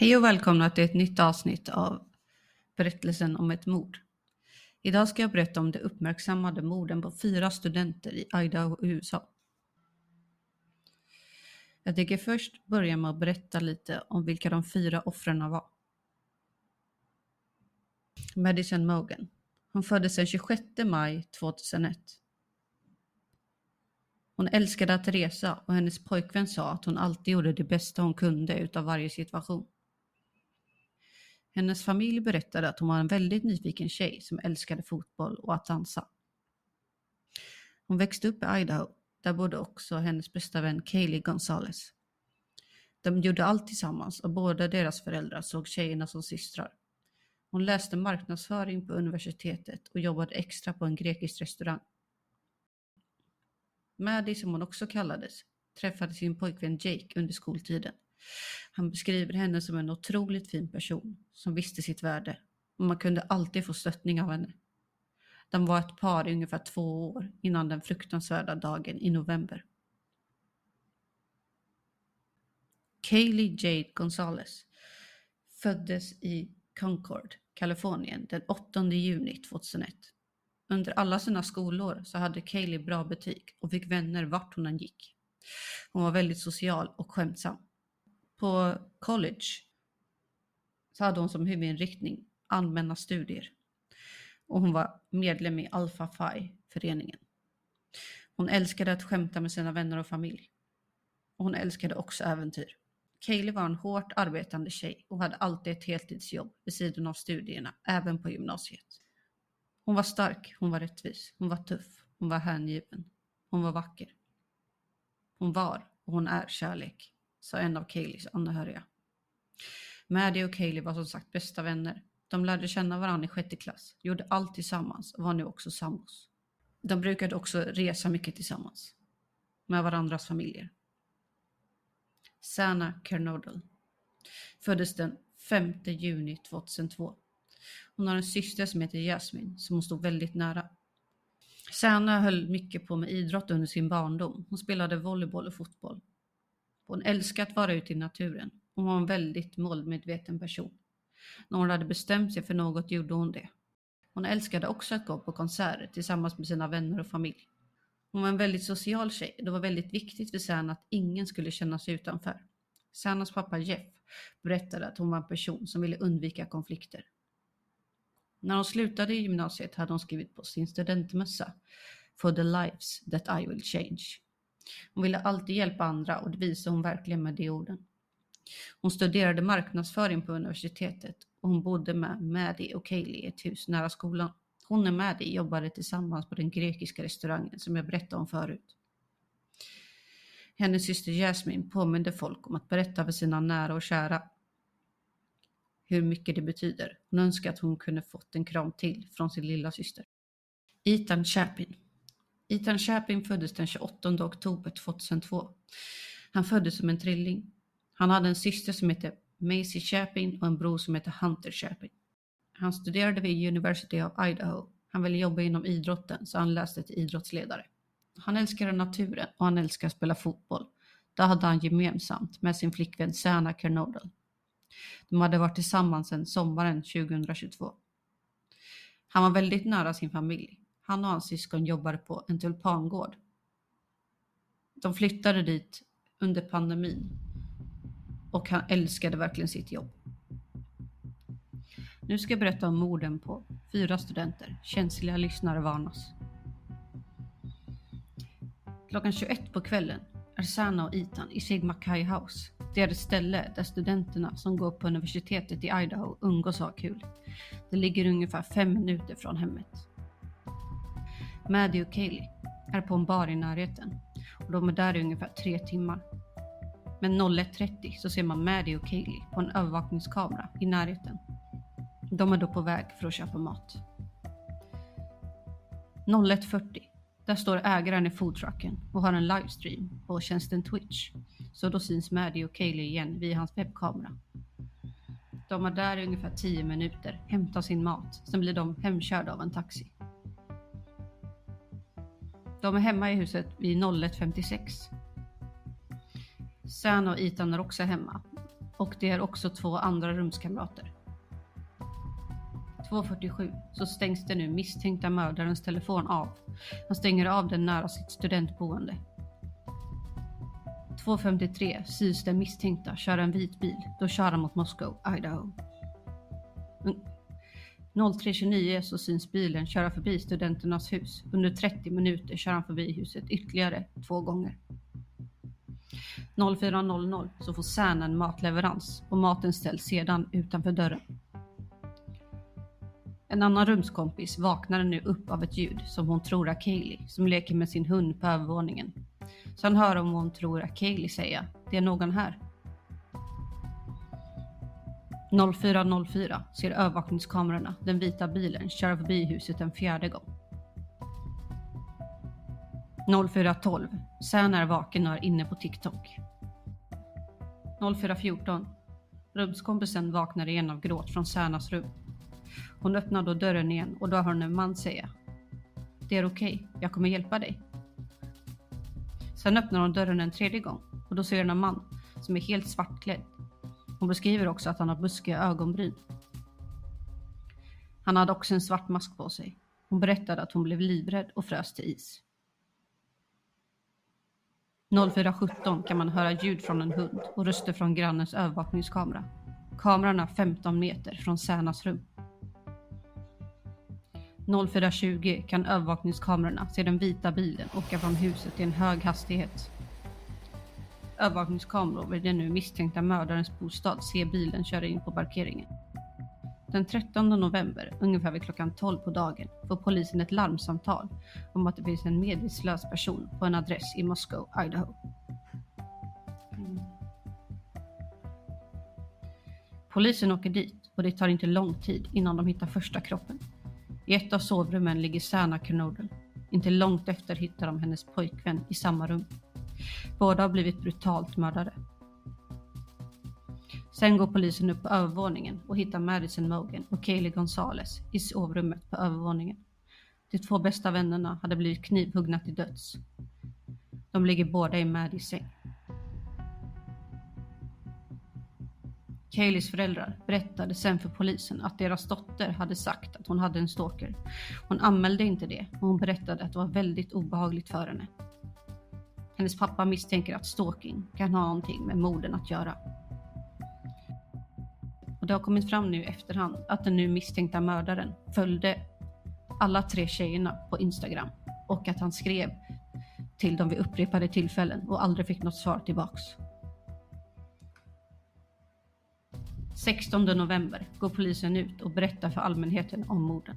Hej och välkomna till ett nytt avsnitt av berättelsen om ett mord. Idag ska jag berätta om de uppmärksammade morden på fyra studenter i Idaho, USA. Jag tänker först börja med att berätta lite om vilka de fyra offren var. Madison Mogan. Hon föddes den 26 maj 2001. Hon älskade att resa och hennes pojkvän sa att hon alltid gjorde det bästa hon kunde utav varje situation. Hennes familj berättade att hon var en väldigt nyfiken tjej som älskade fotboll och att dansa. Hon växte upp i Idaho. Där bodde också hennes bästa vän Kaylee Gonzales. De gjorde allt tillsammans och båda deras föräldrar såg tjejerna som systrar. Hon läste marknadsföring på universitetet och jobbade extra på en grekisk restaurang. Maddie, som hon också kallades, träffade sin pojkvän Jake under skoltiden. Han beskriver henne som en otroligt fin person som visste sitt värde och man kunde alltid få stöttning av henne. De var ett par i ungefär två år innan den fruktansvärda dagen i november. Kaylee Jade Gonzales föddes i Concord, Kalifornien den 8 juni 2001. Under alla sina skolår så hade Kaylee bra betyg och fick vänner vart hon än gick. Hon var väldigt social och skämtsam. På college så hade hon som huvudinriktning allmänna studier och hon var medlem i Alpha Phi-föreningen. Hon älskade att skämta med sina vänner och familj. Och hon älskade också äventyr. Kaylee var en hårt arbetande tjej och hade alltid ett heltidsjobb vid sidan av studierna, även på gymnasiet. Hon var stark, hon var rättvis, hon var tuff, hon var hängiven, hon var vacker. Hon var och hon är kärlek sa en av Kayleys anhöriga. Maddie och Kaylee var som sagt bästa vänner. De lärde känna varandra i sjätte klass, gjorde allt tillsammans och var nu också sambos. De brukade också resa mycket tillsammans med varandras familjer. Sanna Kernodal föddes den 5 juni 2002. Hon har en syster som heter Jasmine som hon stod väldigt nära. Sanna höll mycket på med idrott under sin barndom. Hon spelade volleyboll och fotboll. Hon älskade att vara ute i naturen. Hon var en väldigt målmedveten person. När hon hade bestämt sig för något gjorde hon det. Hon älskade också att gå på konserter tillsammans med sina vänner och familj. Hon var en väldigt social tjej. Det var väldigt viktigt för Sanna att ingen skulle känna sig utanför. Sannas pappa Jeff berättade att hon var en person som ville undvika konflikter. När hon slutade i gymnasiet hade hon skrivit på sin studentmössa For the lives that I will change. Hon ville alltid hjälpa andra och det visade hon verkligen med de orden. Hon studerade marknadsföring på universitetet och hon bodde med Maddie och Kaylee i ett hus nära skolan. Hon och Maddie jobbade tillsammans på den grekiska restaurangen som jag berättade om förut. Hennes syster Jasmine påminde folk om att berätta för sina nära och kära hur mycket det betyder. Hon önskade att hon kunde fått en kram till från sin lilla syster. Ethan Chapin Ethan Chapin föddes den 28 oktober 2002. Han föddes som en trilling. Han hade en syster som hette Macy Chapin och en bror som hette Hunter Chapin. Han studerade vid University of Idaho. Han ville jobba inom idrotten så han läste till idrottsledare. Han älskade naturen och han älskade att spela fotboll. Det hade han gemensamt med sin flickvän Sana Kernodal. De hade varit tillsammans sedan sommaren 2022. Han var väldigt nära sin familj. Han och hans syskon jobbade på en tulpangård. De flyttade dit under pandemin och han älskade verkligen sitt jobb. Nu ska jag berätta om morden på fyra studenter. Känsliga lyssnare varnas. Klockan 21 på kvällen är Sana och Ethan i Sigma Kai House. Det är ett ställe där studenterna som går på universitetet i Idaho umgås och har kul. Det ligger ungefär fem minuter från hemmet. Maddie och Kaylee är på en bar i närheten och de är där i ungefär tre timmar. Men 01.30 så ser man Maddie och Kaylee på en övervakningskamera i närheten. De är då på väg för att köpa mat. 01.40 där står ägaren i foodtrucken och har en livestream på tjänsten Twitch. Så då syns Maddie och Kaylee igen via hans webbkamera. De är där i ungefär 10 minuter, hämtar sin mat, sen blir de hemkörda av en taxi. De är hemma i huset vid 01.56. Sam och Ethan är också hemma och det är också två andra rumskamrater. 2.47 så stängs den nu misstänkta mördarens telefon av. Han stänger av den nära sitt studentboende. 2.53 syns den misstänkta köra en vit bil. Då kör han mot Moskva, Idaho. 03.29 så syns bilen köra förbi studenternas hus. Under 30 minuter kör han förbi huset ytterligare två gånger. 04.00 så får Särna en matleverans och maten ställs sedan utanför dörren. En annan rumskompis vaknar nu upp av ett ljud som hon tror är Kaylee som leker med sin hund på övervåningen. Sen hör hon vad hon tror är Kaylee säga. Det är någon här. 04.04 ser övervakningskamerorna den vita bilen köra förbi huset en fjärde gång. 04.12 Sen är vaken och är inne på TikTok. 04.14 Rumskompisen vaknar igen av gråt från Särnas rum. Hon öppnar då dörren igen och då hör hon en man säga Det är okej, okay. jag kommer hjälpa dig. Sen öppnar hon dörren en tredje gång och då ser hon en man som är helt svartklädd. Hon beskriver också att han har buskiga ögonbryn. Han hade också en svart mask på sig. Hon berättade att hon blev livrädd och frös till is. 04.17 kan man höra ljud från en hund och röster från grannens övervakningskamera. Kameran är 15 meter från Särnas rum. 04.20 kan övervakningskamerorna se den vita bilen åka från huset i en hög hastighet. Övervakningskameror vid den nu misstänkta mördarens bostad ser bilen köra in på parkeringen. Den 13 november, ungefär vid klockan 12 på dagen, får polisen ett larmsamtal om att det finns en medvetslös person på en adress i Moscow, Idaho. Polisen åker dit och det tar inte lång tid innan de hittar första kroppen. I ett av sovrummen ligger Sana Knodel. Inte långt efter hittar de hennes pojkvän i samma rum. Båda har blivit brutalt mördade. Sen går polisen upp på övervåningen och hittar Madison Mogan och Kaylee Gonzales i sovrummet på övervåningen. De två bästa vännerna hade blivit knivhuggna till döds. De ligger båda i Maddies säng. Kayleys föräldrar berättade sen för polisen att deras dotter hade sagt att hon hade en stalker. Hon anmälde inte det och hon berättade att det var väldigt obehagligt för henne. Hennes pappa misstänker att stalking kan ha någonting med morden att göra. Och det har kommit fram nu i efterhand att den nu misstänkta mördaren följde alla tre tjejerna på Instagram och att han skrev till dem vid upprepade tillfällen och aldrig fick något svar tillbaks. 16 november går polisen ut och berättar för allmänheten om morden.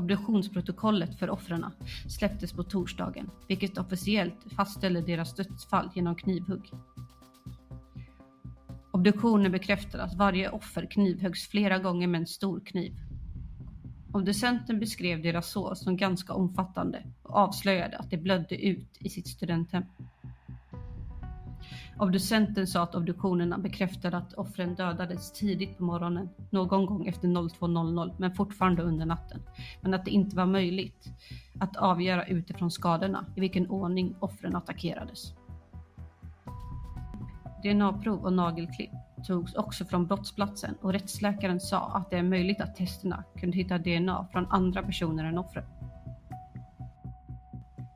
Obduktionsprotokollet för offren släpptes på torsdagen, vilket officiellt fastställer deras dödsfall genom knivhugg. Obduktionen bekräftar att varje offer knivhöggs flera gånger med en stor kniv. Obducenten beskrev deras sår som ganska omfattande och avslöjade att de blödde ut i sitt studenthem. Obducenten sa att obduktionerna bekräftade att offren dödades tidigt på morgonen, någon gång efter 02.00 men fortfarande under natten. Men att det inte var möjligt att avgöra utifrån skadorna i vilken ordning offren attackerades. DNA-prov och nagelklipp togs också från brottsplatsen och rättsläkaren sa att det är möjligt att testerna kunde hitta DNA från andra personer än offren.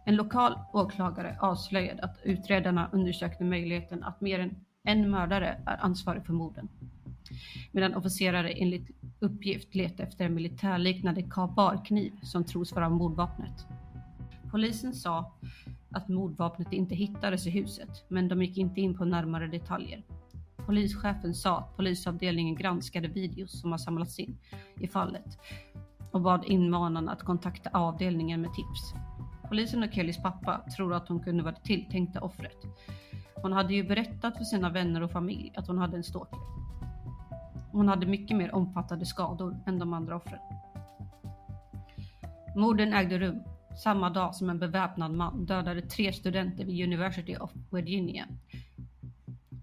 En lokal åklagare avslöjade att utredarna undersökte möjligheten att mer än en mördare är ansvarig för morden. Medan officerare enligt uppgift letade efter en militärliknande kabarkniv som tros vara mordvapnet. Polisen sa att mordvapnet inte hittades i huset, men de gick inte in på närmare detaljer. Polischefen sa att polisavdelningen granskade videos som har samlats in i fallet och bad invånarna att kontakta avdelningen med tips. Polisen och Kellys pappa tror att hon kunde vara det tilltänkta offret. Hon hade ju berättat för sina vänner och familj att hon hade en stalker. Hon hade mycket mer omfattande skador än de andra offren. Morden ägde rum samma dag som en beväpnad man dödade tre studenter vid University of Virginia.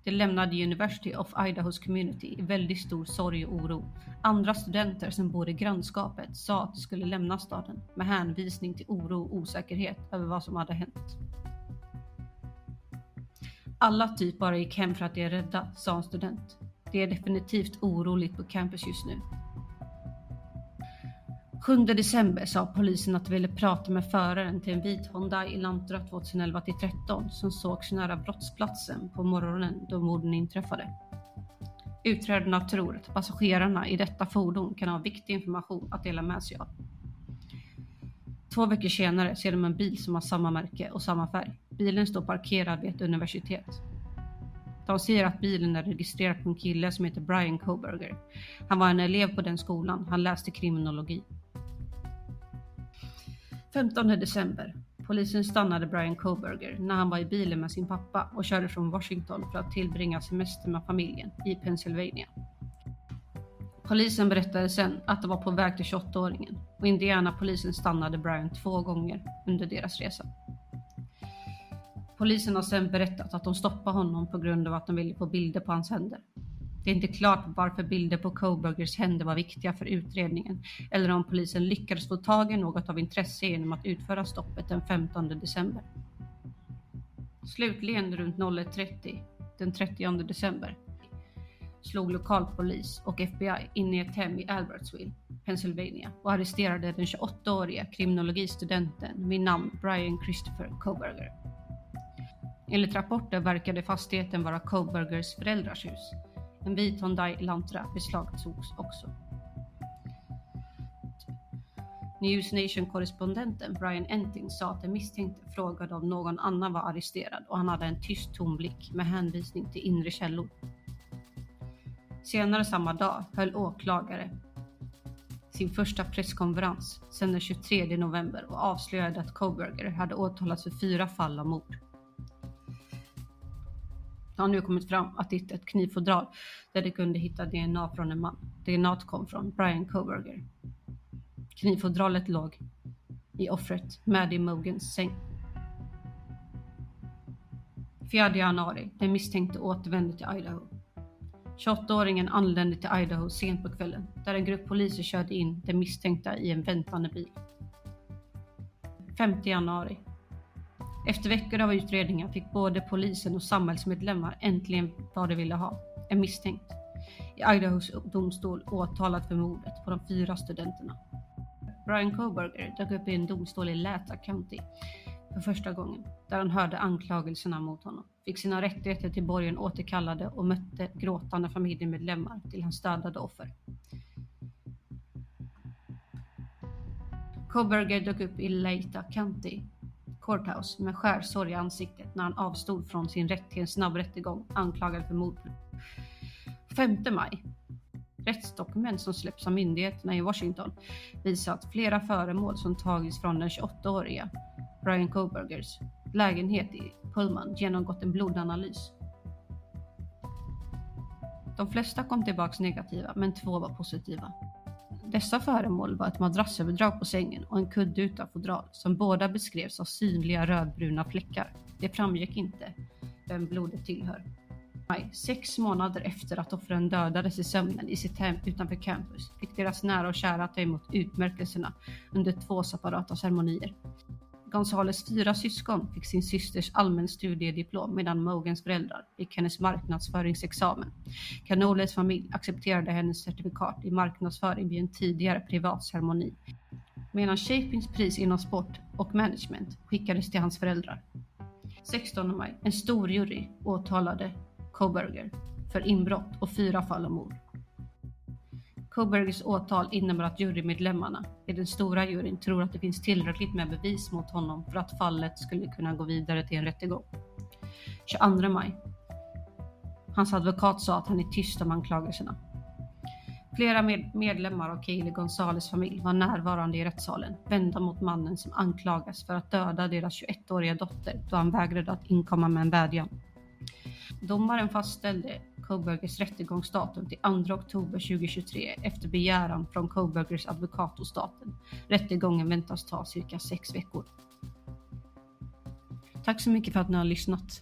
De lämnade University of Idahos community i väldigt stor sorg och oro. Andra studenter som bor i grannskapet sa att de skulle lämna staden med hänvisning till oro och osäkerhet över vad som hade hänt. Alla typ bara gick hem för att de är rädda, sa en student. Det är definitivt oroligt på campus just nu. 7 december sa polisen att de ville prata med föraren till en vit Hyundai Lantra 2011 13 som sågs nära brottsplatsen på morgonen då morden inträffade. Utredarna tror att passagerarna i detta fordon kan ha viktig information att dela med sig av. Två veckor senare ser de en bil som har samma märke och samma färg. Bilen står parkerad vid ett universitet. De säger att bilen är registrerad på en kille som heter Brian Koberger. Han var en elev på den skolan. Han läste kriminologi. 15 december. Polisen stannade Brian Koberger när han var i bilen med sin pappa och körde från Washington för att tillbringa semester med familjen i Pennsylvania. Polisen berättade sen att de var på väg till 28-åringen och Indiana-polisen stannade Brian två gånger under deras resa. Polisen har sen berättat att de stoppade honom på grund av att de ville få bilder på hans händer. Det är inte klart varför bilder på Coburgers händer var viktiga för utredningen eller om polisen lyckades få tag i något av intresse genom att utföra stoppet den 15 december. Slutligen runt 01.30 den 30 december slog lokalpolis och FBI in i ett hem i Albertsville, Pennsylvania och arresterade den 28-åriga kriminologistudenten vid namn Brian Christopher Coburger. Enligt rapporter verkade fastigheten vara Coburgers föräldrars hus en vit Hyundai Elantra beslagtogs också. News Nation-korrespondenten Brian Enting sa att den misstänkte frågade om någon annan var arresterad och han hade en tyst tom blick med hänvisning till inre källor. Senare samma dag höll åklagare sin första presskonferens sedan den 23 november och avslöjade att Coburger hade åtalats för fyra fall av mord. Det har nu kommit fram att det är ett knivfodral där de kunde hitta DNA från en man. DNA kom från Brian Coburger. Knivfodralet låg i offret Maddie Mogans säng. 4 januari. Den misstänkte återvände till Idaho. 28-åringen anlände till Idaho sent på kvällen där en grupp poliser körde in den misstänkta i en väntande bil. 5 januari. Efter veckor av utredningar fick både polisen och samhällsmedlemmar äntligen vad de ville ha, en misstänkt. I Idahos domstol åtalad för mordet på de fyra studenterna. Brian Koberger dök upp i en domstol i Lata County för första gången, där han hörde anklagelserna mot honom, fick sina rättigheter till borgen återkallade och mötte gråtande familjemedlemmar till hans dödade offer. Koberger dök upp i Lata County Courthouse med skärsår i ansiktet när han avstod från sin rätt till en snabb rättegång anklagad för mord. 5 maj. Rättsdokument som släpps av myndigheterna i Washington visar att flera föremål som tagits från den 28-åriga Brian Kobergers lägenhet i Pullman genomgått en blodanalys. De flesta kom tillbaks negativa, men två var positiva. Dessa föremål var ett madrassöverdrag på sängen och en kudde utan fodral som båda beskrevs av synliga rödbruna fläckar. Det framgick inte vem blodet tillhör. Maj, Sex månader efter att offren dödades i sömnen i sitt hem utanför campus fick deras nära och kära ta emot utmärkelserna under två separata ceremonier. Gonzales fyra syskon fick sin systers allmänstudiediplom medan Mogans föräldrar fick hennes marknadsföringsexamen. Canoles familj accepterade hennes certifikat i marknadsföring vid en tidigare privat ceremoni. Medan Shapings pris inom sport och management skickades till hans föräldrar. 16 maj, en stor jury åtalade Koberger för inbrott och fyra fall av mord. Kobergers åtal innebär att jurymedlemmarna i den stora juryn tror att det finns tillräckligt med bevis mot honom för att fallet skulle kunna gå vidare till en rättegång. 22 maj. Hans advokat sa att han är tyst om anklagelserna. Flera med medlemmar av Kaeli Gonzales familj var närvarande i rättssalen, vända mot mannen som anklagas för att döda deras 21-åriga dotter då han vägrade att inkomma med en vädjan. Domaren fastställde Coburgers rättegångsdatum till 2 oktober 2023 efter begäran från Coburgers advokat hos staten. Rättegången väntas ta cirka sex veckor. Tack så mycket för att ni har lyssnat.